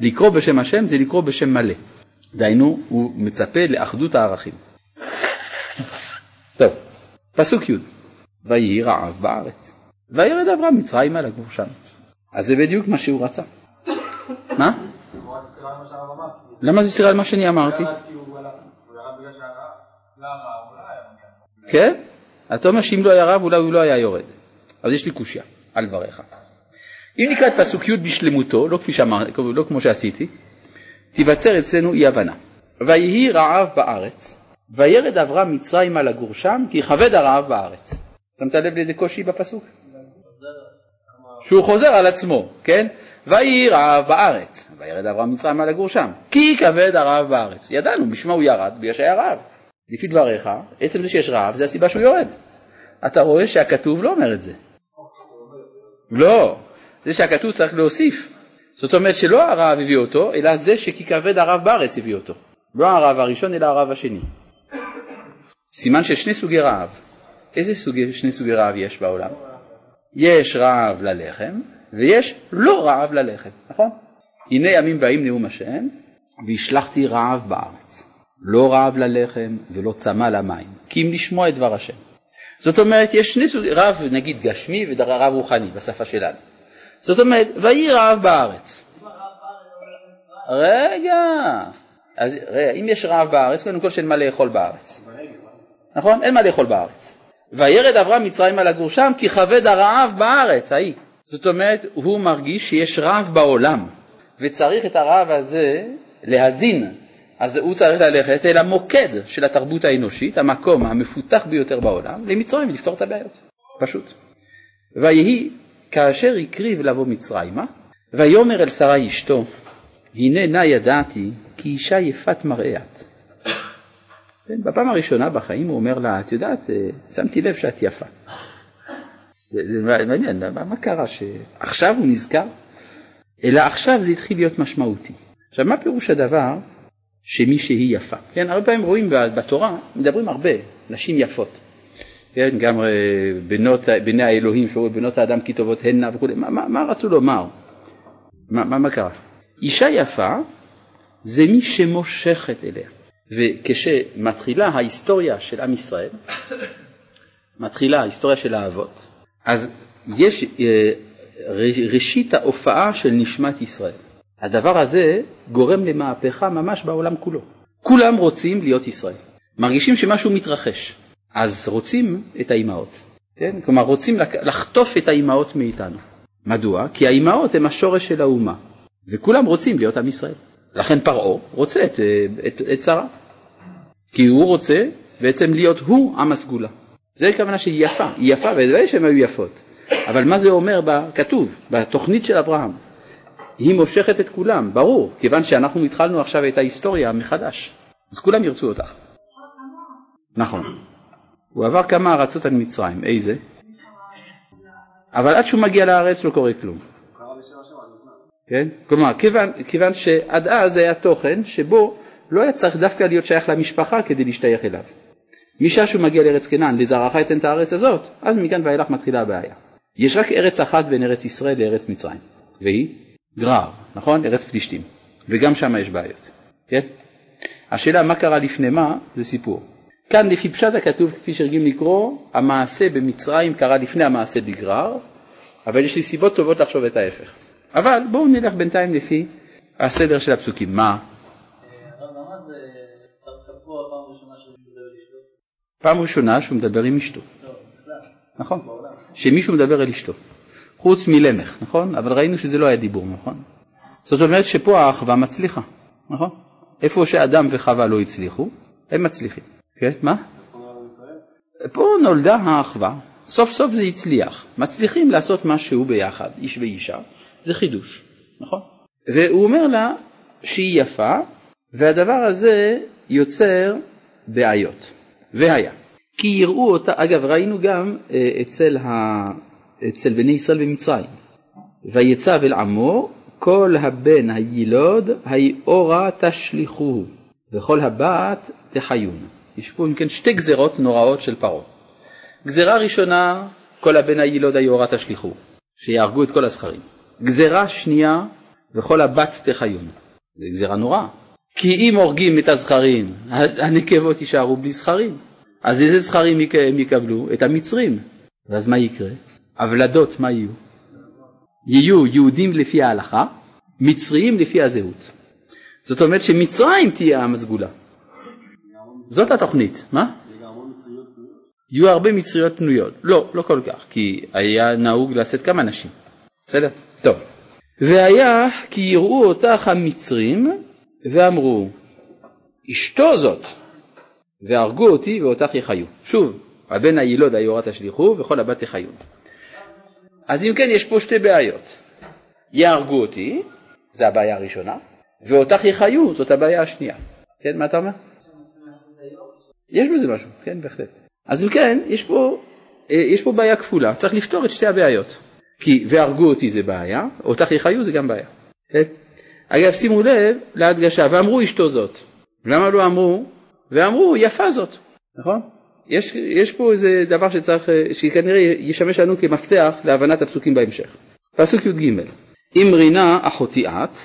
לקרוא בשם השם זה לקרוא בשם מלא. דהיינו, הוא מצפה לאחדות הערכים. טוב, פסוק י' ויהי רעב בארץ. וירד אברהם מצרימה לגור שם. אז זה בדיוק מה שהוא רצה. מה? למה זה סירה על מה שאני אמרתי? כן? אתה אומר שאם לא היה רב אולי הוא לא היה יורד. אז יש לי קושייה על דבריך. אם נקרא את פסוק י' בשלמותו, לא, שאמר, לא כמו שעשיתי, תיווצר אצלנו אי הבנה. ויהי רעב בארץ, וירד אברהם מצרימה לגור שם, כי כבד הרעב בארץ. שמת לב לאיזה קושי בפסוק? שהוא חוזר על עצמו, כן? ויהי רעב בארץ, וירד אברהם מצרימה לגור שם, כי כבד הרעב בארץ. ידענו, בשמה הוא ירד, בגלל שהיה רעב. לפי דבריך, עצם זה שיש רעב זה הסיבה שהוא יורד. אתה רואה שהכתוב לא אומר את זה. לא, זה שהכתוב צריך להוסיף. זאת אומרת שלא הרעב הביא אותו, אלא זה שכי כבד הרעב בארץ הביא אותו. לא הרעב הראשון אלא הרעב השני. סימן של שני סוגי רעב. איזה סוגי, שני סוגי רעב יש בעולם? יש רעב ללחם ויש לא רעב ללחם, נכון? הנה ימים באים נאום השם והשלכתי רעב בארץ. לא רעב ללחם ולא צמא למים, כי אם לשמוע את דבר השם. זאת אומרת, יש שני סוגי, רעב נגיד גשמי ורעב רוחני בשפה שלנו. זאת אומרת, ויהי רעב בארץ. רגע, אז רגע, אם יש רעב בארץ, קודם כל שאין מה לאכול בארץ. נכון? אין מה לאכול בארץ. וירד אברהם מצרימה לגור שם כי כבד הרעב בארץ, ההיא. זאת אומרת, הוא מרגיש שיש רעב בעולם, וצריך את הרעב הזה להזין. אז הוא צריך ללכת אל המוקד של התרבות האנושית, המקום המפותח ביותר בעולם, למצרים ולפתור את הבעיות. פשוט. ויהי כאשר הקריב לבוא מצרימה, ויאמר אל שרה אשתו, הנה נא ידעתי כי אישה יפת מראה את. כן, בפעם הראשונה בחיים הוא אומר לה, את יודעת, אה, שמתי לב שאת יפה. זה מעניין, מה, מה קרה שעכשיו הוא נזכר? אלא עכשיו זה התחיל להיות משמעותי. עכשיו, מה פירוש הדבר שמי שהיא יפה? כן, הרבה פעמים רואים בתורה, מדברים הרבה, נשים יפות. כן, גם אה, בנות, בני האלוהים שאומרים בנות האדם כי טובות הנה וכו', מה, מה, מה רצו לומר? מה, מה, מה קרה? אישה יפה זה מי שמושכת אליה. וכשמתחילה ההיסטוריה של עם ישראל, מתחילה ההיסטוריה של האבות, אז יש אה, ראשית ההופעה של נשמת ישראל. הדבר הזה גורם למהפכה ממש בעולם כולו. כולם רוצים להיות ישראל. מרגישים שמשהו מתרחש, אז רוצים את האימהות. כן? כלומר, רוצים לחטוף את האימהות מאיתנו. מדוע? כי האימהות הן השורש של האומה, וכולם רוצים להיות עם ישראל. לכן פרעה רוצה את, את, את שרה, כי הוא רוצה בעצם להיות הוא עם הסגולה. זה הכוונה שהיא יפה, היא יפה, ודאי שהן היו יפות. אבל מה זה אומר בכתוב, בתוכנית של אברהם? היא מושכת את כולם, ברור, כיוון שאנחנו התחלנו עכשיו את ההיסטוריה מחדש, אז כולם ירצו אותך. נכון. הוא עבר כמה ארצות על מצרים, איזה? אבל עד שהוא מגיע לארץ לא קורה כלום. כן? כלומר, כיוון, כיוון שעד אז היה תוכן שבו לא היה צריך דווקא להיות שייך למשפחה כדי להשתייך אליו. משעה שהוא מגיע לארץ כנען, לזרעך אתן את הארץ הזאת, אז מכאן ואילך מתחילה הבעיה. יש רק ארץ אחת בין ארץ ישראל לארץ מצרים, והיא גרר, נכון? ארץ פלישתים, וגם שם יש בעיות, כן? השאלה מה קרה לפני מה, זה סיפור. כאן לפי פשט הכתוב, כפי שהרגים לקרוא, המעשה במצרים קרה לפני המעשה בגרר, אבל יש לי סיבות טובות לחשוב את ההפך. אבל בואו נלך בינתיים לפי הסדר של הפסוקים. מה? פעם ראשונה שהוא מדבר עם אשתו. נכון. שמישהו מדבר אל אשתו. חוץ מלמך, נכון? אבל ראינו שזה לא היה דיבור, נכון? זאת אומרת שפה האחווה מצליחה, נכון? איפה שאדם וחווה לא הצליחו, הם מצליחים. כן, מה? פה נולדה האחווה, סוף סוף זה הצליח. מצליחים לעשות משהו ביחד, איש ואישה, זה חידוש, נכון? והוא אומר לה שהיא יפה, והדבר הזה יוצר בעיות. והיה. כי יראו אותה, אגב ראינו גם אה, אצל, ה, אצל בני ישראל במצרים, ויצב אל עמו כל הבן הילוד היאורה תשליכוהו וכל הבת תחיון. יש פה אם כן שתי גזרות נוראות של פרעה. גזרה ראשונה, כל הבן הילוד היאורה תשליכוהו, שיהרגו את כל הזכרים. גזרה שנייה, וכל הבת תחיון. זו גזרה נוראה. כי אם הורגים את הזכרים, הנקבות יישארו בלי זכרים. אז איזה זכרים יקבלו? את המצרים. ואז מה יקרה? הוולדות מה יהיו? יהיו יהודים לפי ההלכה, מצריים לפי הזהות. זאת אומרת שמצרים תהיה עם הסגולה. זאת התוכנית. מה? יהיו הרבה מצריות פנויות. לא, לא כל כך, כי היה נהוג לשאת כמה נשים. בסדר? טוב. והיה כי יראו אותך המצרים ואמרו, אשתו זאת, והרגו אותי ואותך יחיו. שוב, הבן הילוד היורה תשליכו וכל הבת יחיו. אז אם כן, יש פה שתי בעיות. יהרגו אותי, זו הבעיה הראשונה, ואותך יחיו, זאת הבעיה השנייה. כן, מה אתה אומר? יש בזה משהו, כן, בהחלט. אז אם כן, יש פה, אה, יש פה בעיה כפולה, צריך לפתור את שתי הבעיות. כי והרגו אותי זה בעיה, אותך יחיו זה גם בעיה. כן? אגב, שימו לב להדגשה, ואמרו אשתו זאת. למה לא אמרו? ואמרו יפה זאת, נכון? יש, יש פה איזה דבר שצריך, אה, שכנראה ישמש לנו כמפתח להבנת הפסוקים בהמשך. פסוק י"ג: אם רינה אחותי את,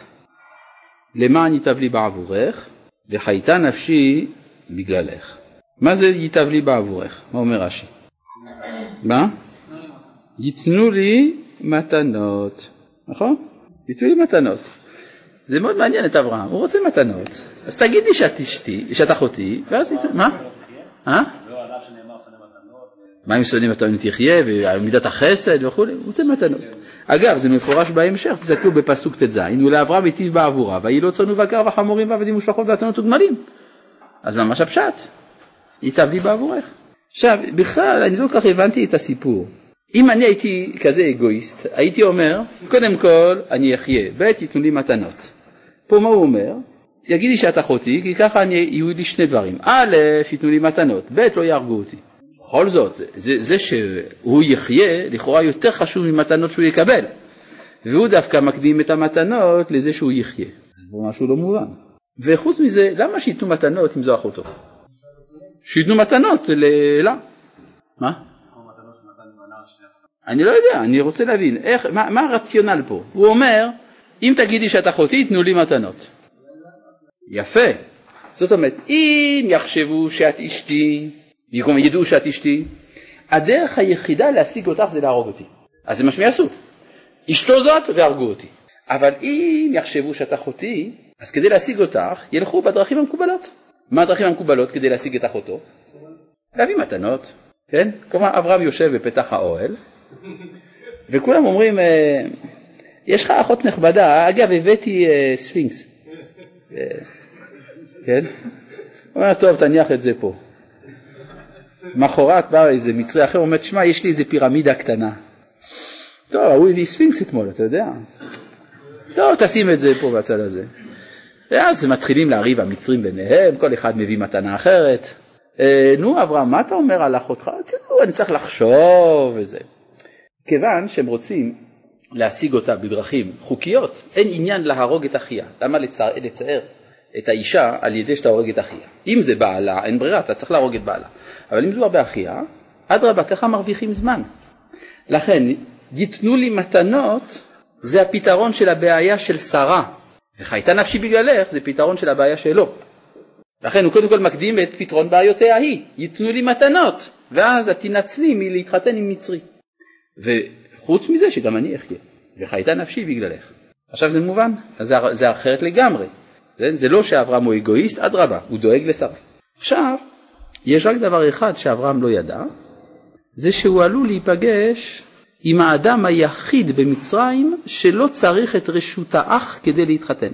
למען ייטב לי בעבורך, וחייתה נפשי בגללך. מה זה ייטב לי בעבורך? מה אומר רש"י? מה? ייתנו לי מתנות, נכון? ייתנו לי מתנות. זה מאוד מעניין את אברהם, הוא רוצה מתנות. אז תגיד לי שאת אשתי, שאת אחותי, ואז ייתנו, מה? אה? מה אם שונאים מתנות תחיה, ומידת החסד וכולי, הוא רוצה מתנות. אגב, זה מפורש בהמשך, תסתכלו בפסוק ט"ז, ולאברהם היטיב בעבורה, ויהי צאן ובקר וחמורים ועבדים ושפחות ואתונות וגמלים. אז ממש הפשט, ייטב לי בעבורך. עכשיו, בכלל, אני לא כל כך הבנתי את הסיפור. אם אני הייתי כזה אגואיסט, הייתי אומר, קודם כל, אני אחיה, ב' ייתנו לי מתנות. פה מה הוא אומר? תגידי שאת אחותי, כי ככה אני, יהיו לי שני דברים. א', ייתנו לי מתנות, ב', לא יהרגו אותי. בכל זאת, זה, זה שהוא יחיה, לכאורה יותר חשוב ממתנות שהוא יקבל. והוא דווקא מקדים את המתנות לזה שהוא יחיה. זה משהו לא מובן. וחוץ מזה, למה שייתנו מתנות אם זו אחותו? שייתנו מתנות ל... לה. מה? אני לא יודע, אני רוצה להבין, איך, מה, מה הרציונל פה? הוא אומר, אם תגידי שאת אחותי, תנו לי מתנות. יפה. זאת אומרת, אם יחשבו שאת אשתי, במקום ידעו שאת אשתי, הדרך היחידה להשיג אותך זה להרוג אותי. אז זה מה שהם יעשו. אשתו זאת והרגו אותי. אבל אם יחשבו שאת אחותי, אז כדי להשיג אותך, ילכו בדרכים המקובלות. מה הדרכים המקובלות כדי להשיג את אחותו? להביא מתנות, כן? כלומר, אברהם יושב בפתח האוהל, וכולם אומרים, אה, יש לך אחות נכבדה, אגב, הבאתי אה, ספינקס. אה, כן? אומר, טוב, תניח את זה פה. מחרת בא איזה מצרי אחר, אומר, שמע, יש לי איזה פירמידה קטנה. טוב, הוא הביא ספינקס אתמול, אתה יודע. טוב, תשים את זה פה בצד הזה. ואז מתחילים לריב המצרים ביניהם, כל אחד מביא מתנה אחרת. אה, נו, אברהם, מה אתה אומר על אחותך? אני צריך לחשוב וזה. כיוון שהם רוצים להשיג אותה בדרכים חוקיות, אין עניין להרוג את אחיה. למה לצער, לצער את האישה על ידי שאתה הורג את אחיה? אם זה בעלה, אין ברירה, אתה צריך להרוג את בעלה. אבל אם מדובר באחיה, אדרבה, ככה מרוויחים זמן. לכן, ייתנו לי מתנות, זה הפתרון של הבעיה של שרה. וחייתה נפשי בגללך, זה פתרון של הבעיה שלו. לכן הוא קודם כל מקדים את פתרון בעיותיה היא, ייתנו לי מתנות, ואז את תנצלי מלהתחתן עם מצרי. וחוץ מזה שגם אני אחיה, וחייתה נפשי בגללך. עכשיו זה מובן? זה, זה אחרת לגמרי. זה, זה לא שאברהם הוא אגואיסט, אדרבה, הוא דואג לשרה. עכשיו, יש רק דבר אחד שאברהם לא ידע, זה שהוא עלול להיפגש עם האדם היחיד במצרים שלא צריך את רשות האח כדי להתחתן.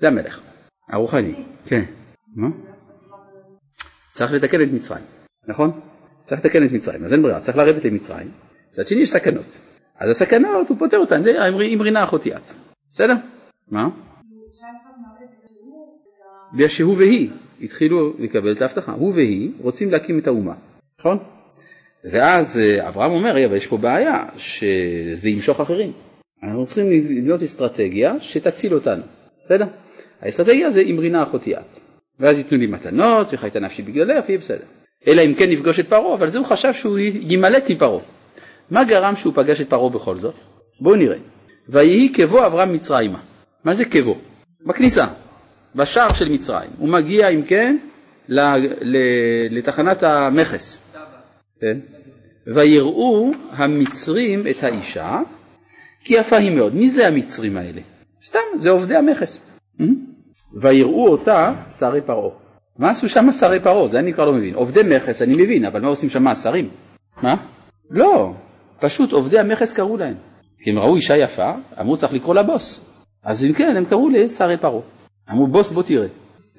זה המלך, הרוחני, כן. מה? צריך לתקן את מצרים, נכון? צריך לתקן את מצרים, אז אין ברירה, צריך לרדת למצרים. מצד שני יש סכנות. אז הסכנות, הוא פותר אותן עם רינה אחותי את. בסדר? מה? בגלל שהוא והיא התחילו לקבל את ההבטחה. הוא והיא רוצים להקים את האומה, נכון? ואז אה, אברהם אומר, אבל יש פה בעיה, שזה ימשוך אחרים. אנחנו צריכים לבנות אסטרטגיה שתציל אותנו, בסדר? האסטרטגיה זה אמרינה אחותי את. ואז ייתנו לי מתנות, וחייתה נפשי בגללך, יהיה בסדר. אלא אם כן נפגוש את פרעה, אבל זה הוא חשב שהוא יימלט מפרעה. מה גרם שהוא פגש את פרעה בכל זאת? בואו נראה. ויהי כבוא אברהם מצרימה. מה זה כבוא? בכניסה, בשער של מצרים. הוא מגיע, אם כן, לתחנת המכס. כן? ויראו המצרים את האישה, כי יפה היא מאוד. מי זה המצרים האלה? סתם, זה עובדי המכס. Hmm? ויראו אותה שרי פרעה. מה עשו שם שרי פרעה? זה אני כבר לא מבין. עובדי מכס אני מבין, אבל מה עושים שם השרים? מה? לא, פשוט עובדי המכס קראו להם. כי הם ראו אישה יפה, אמרו צריך לקרוא לה בוס. אז אם כן, הם קראו לשרי פרעה. אמרו בוס בוא תראה.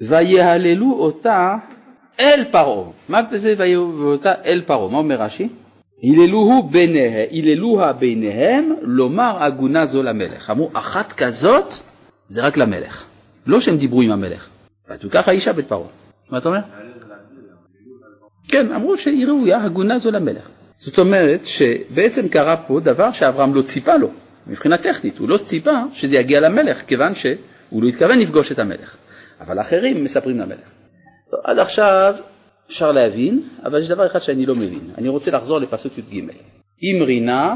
ויהללו אותה אל פרעה. מה זה ויהללו אותה אל פרעה? מה אומר רש"י? היללוה ביניהם לומר עגונה זו למלך. אמרו אחת כזאת זה רק למלך. לא שהם דיברו עם המלך. ותוקח האישה בית פרעה. מה אתה אומר? כן, אמרו שהיא ראויה, הגונה זו למלך. זאת אומרת שבעצם קרה פה דבר שאברהם לא ציפה לו, מבחינה טכנית, הוא לא ציפה שזה יגיע למלך, כיוון שהוא לא התכוון לפגוש את המלך. אבל האחרים מספרים למלך. טוב, עד עכשיו אפשר להבין, אבל יש דבר אחד שאני לא מבין. אני רוצה לחזור לפסוק י"ג. אם רינה,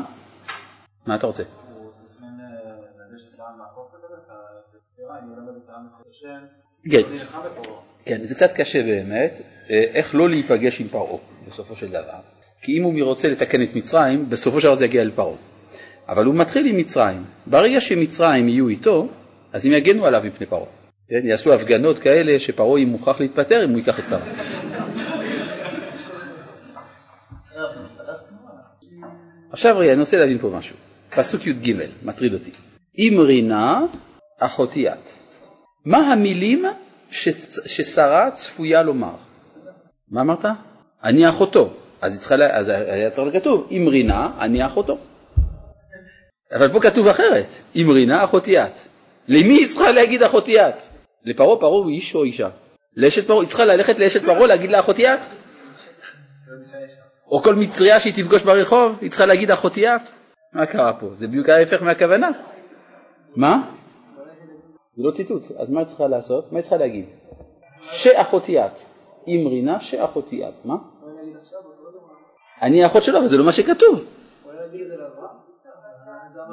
מה אתה רוצה? כן, כן, זה קצת קשה באמת, אה, איך לא להיפגש עם פרעה בסופו של דבר. כי אם הוא רוצה לתקן את מצרים, בסופו של דבר זה יגיע אל פרעה. אבל הוא מתחיל עם מצרים. ברגע שמצרים יהיו איתו, אז הם יגנו עליו מפני פרעה. כן? יעשו הפגנות כאלה שפרעה יהיה מוכרח להתפטר אם הוא ייקח את שרה. עכשיו אני רוצה להבין פה משהו. פסוק י"ג, מטריד אותי. אם רינה אחותי את. מה המילים ששרה צפויה לומר? מה אמרת? אני אחותו. אז היה צריך לכתוב, אם רינה, אני אחותו. אבל פה כתוב אחרת, אם רינה אחותי את. למי היא צריכה להגיד אחותי את? לפרעה, פרעה הוא איש או אישה? לאשת פרעה, היא צריכה ללכת לאשת פרעה להגיד לה אחותי את? או כל מצריה שהיא תפגוש ברחוב, היא צריכה להגיד אחותי את? מה קרה פה? זה בדיוק ההפך מהכוונה. מה? זה לא ציטוט, אז מה היא צריכה לעשות? מה היא צריכה להגיד? שאחותי את. אם רינה שאחותי את. מה? אני האחות שלו, אבל זה לא מה שכתוב.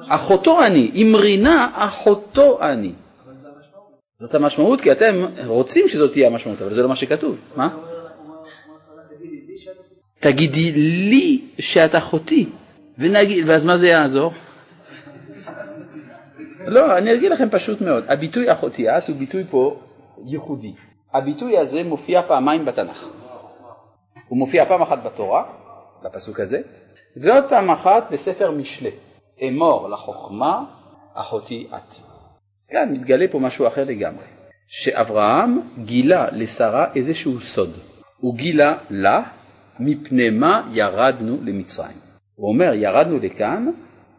אחותו אני, אם רינה אחותו אני. זאת המשמעות, כי אתם רוצים שזאת תהיה המשמעות, אבל זה לא מה שכתוב. מה? תגידי לי שאת אחותי, ונגיד, ואז מה זה יעזור? לא, אני אגיד לכם פשוט מאוד. הביטוי אחותי את הוא ביטוי פה ייחודי. הביטוי הזה מופיע פעמיים בתנ"ך. הוא מופיע פעם אחת בתורה, בפסוק הזה, ועוד פעם אחת בספר משלי. אמור לחוכמה אחותי את. אז כאן מתגלה פה משהו אחר לגמרי, שאברהם גילה לשרה איזשהו סוד. הוא גילה לה מפני מה ירדנו למצרים. הוא אומר ירדנו לכאן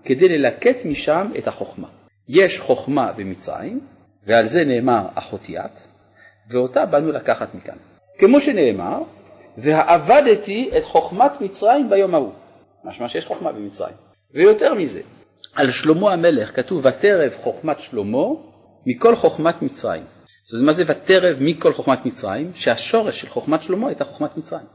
כדי ללקט משם את החוכמה. יש חוכמה במצרים, ועל זה נאמר אחותי את, ואותה באנו לקחת מכאן. כמו שנאמר, והעבדתי את חוכמת מצרים ביום ההוא. משמע שיש חוכמה במצרים. ויותר מזה, על שלמה המלך כתוב ותרב חוכמת שלמה מכל חוכמת מצרים. זאת אומרת, מה זה ותרב מכל חוכמת מצרים? שהשורש של חוכמת שלמה הייתה חוכמת מצרים.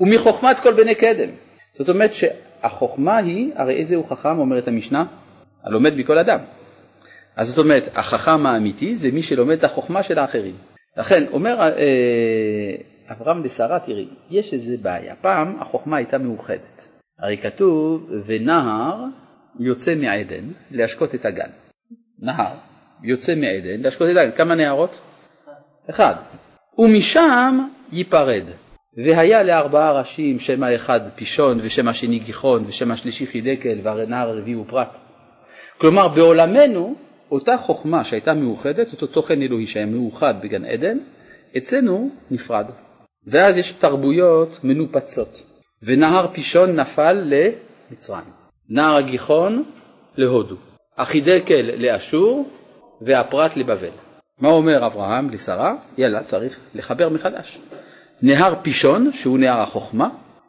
ומחוכמת כל בני קדם. זאת אומרת שהחוכמה היא, הרי איזה הוא חכם, אומרת המשנה? הלומד מכל אדם. אז זאת אומרת, החכם האמיתי זה מי שלומד את החוכמה של האחרים. לכן, אומר אה, אברהם לשרה, תראי, יש איזה בעיה. פעם החוכמה הייתה מאוחדת. הרי כתוב, ונהר יוצא מעדן להשקות את הגן. נהר יוצא מעדן להשקות את הגן. כמה נהרות? אחד. ומשם ייפרד. והיה לארבעה ראשים שם האחד פישון ושם השני גיחון ושם השלישי חידקל והנהר הרביעי הוא פרת. כלומר בעולמנו אותה חוכמה שהייתה מאוחדת, אותו תוכן אלוהי שהיה מאוחד בגן עדן, אצלנו נפרד. ואז יש תרבויות מנופצות. ונהר פישון נפל למצרים, נהר הגיחון להודו, החידקל לאשור והפרת לבבל. מה אומר אברהם לשרה? יאללה, צריך לחבר מחדש. נהר פישון, שהוא נהר החוכמה,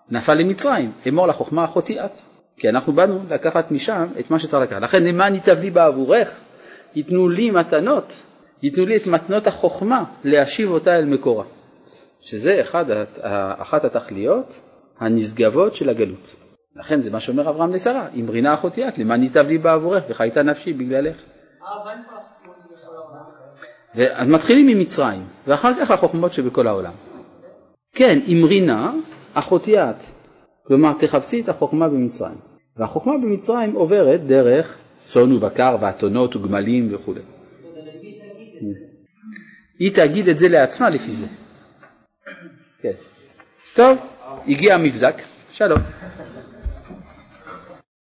נפל למצרים, אמור לחוכמה אחותי את. כי אנחנו באנו לקחת משם את מה שצריך לקחת. לכן למען ייטב לי בעבורך, ייתנו לי מתנות, ייתנו לי את מתנות החוכמה, להשיב אותה אל מקורה. שזה אחד, אחת התכליות הנשגבות של הגלות. לכן זה מה שאומר אברהם לשרה, אם רינה אחותי את, למען ייטב לי בעבורך, וחייתה נפשי בגללך. אז מתחילים ממצרים, ואחר כך החוכמות שבכל העולם. כן, אם רינה אחותי את, כלומר תחפשי את החוכמה במצרים. והחוכמה במצרים עוברת דרך צאן ובקר ואתונות וגמלים וכו'. היא תגיד את זה לעצמה לפי זה. כן. טוב, הגיע המבזק, שלום.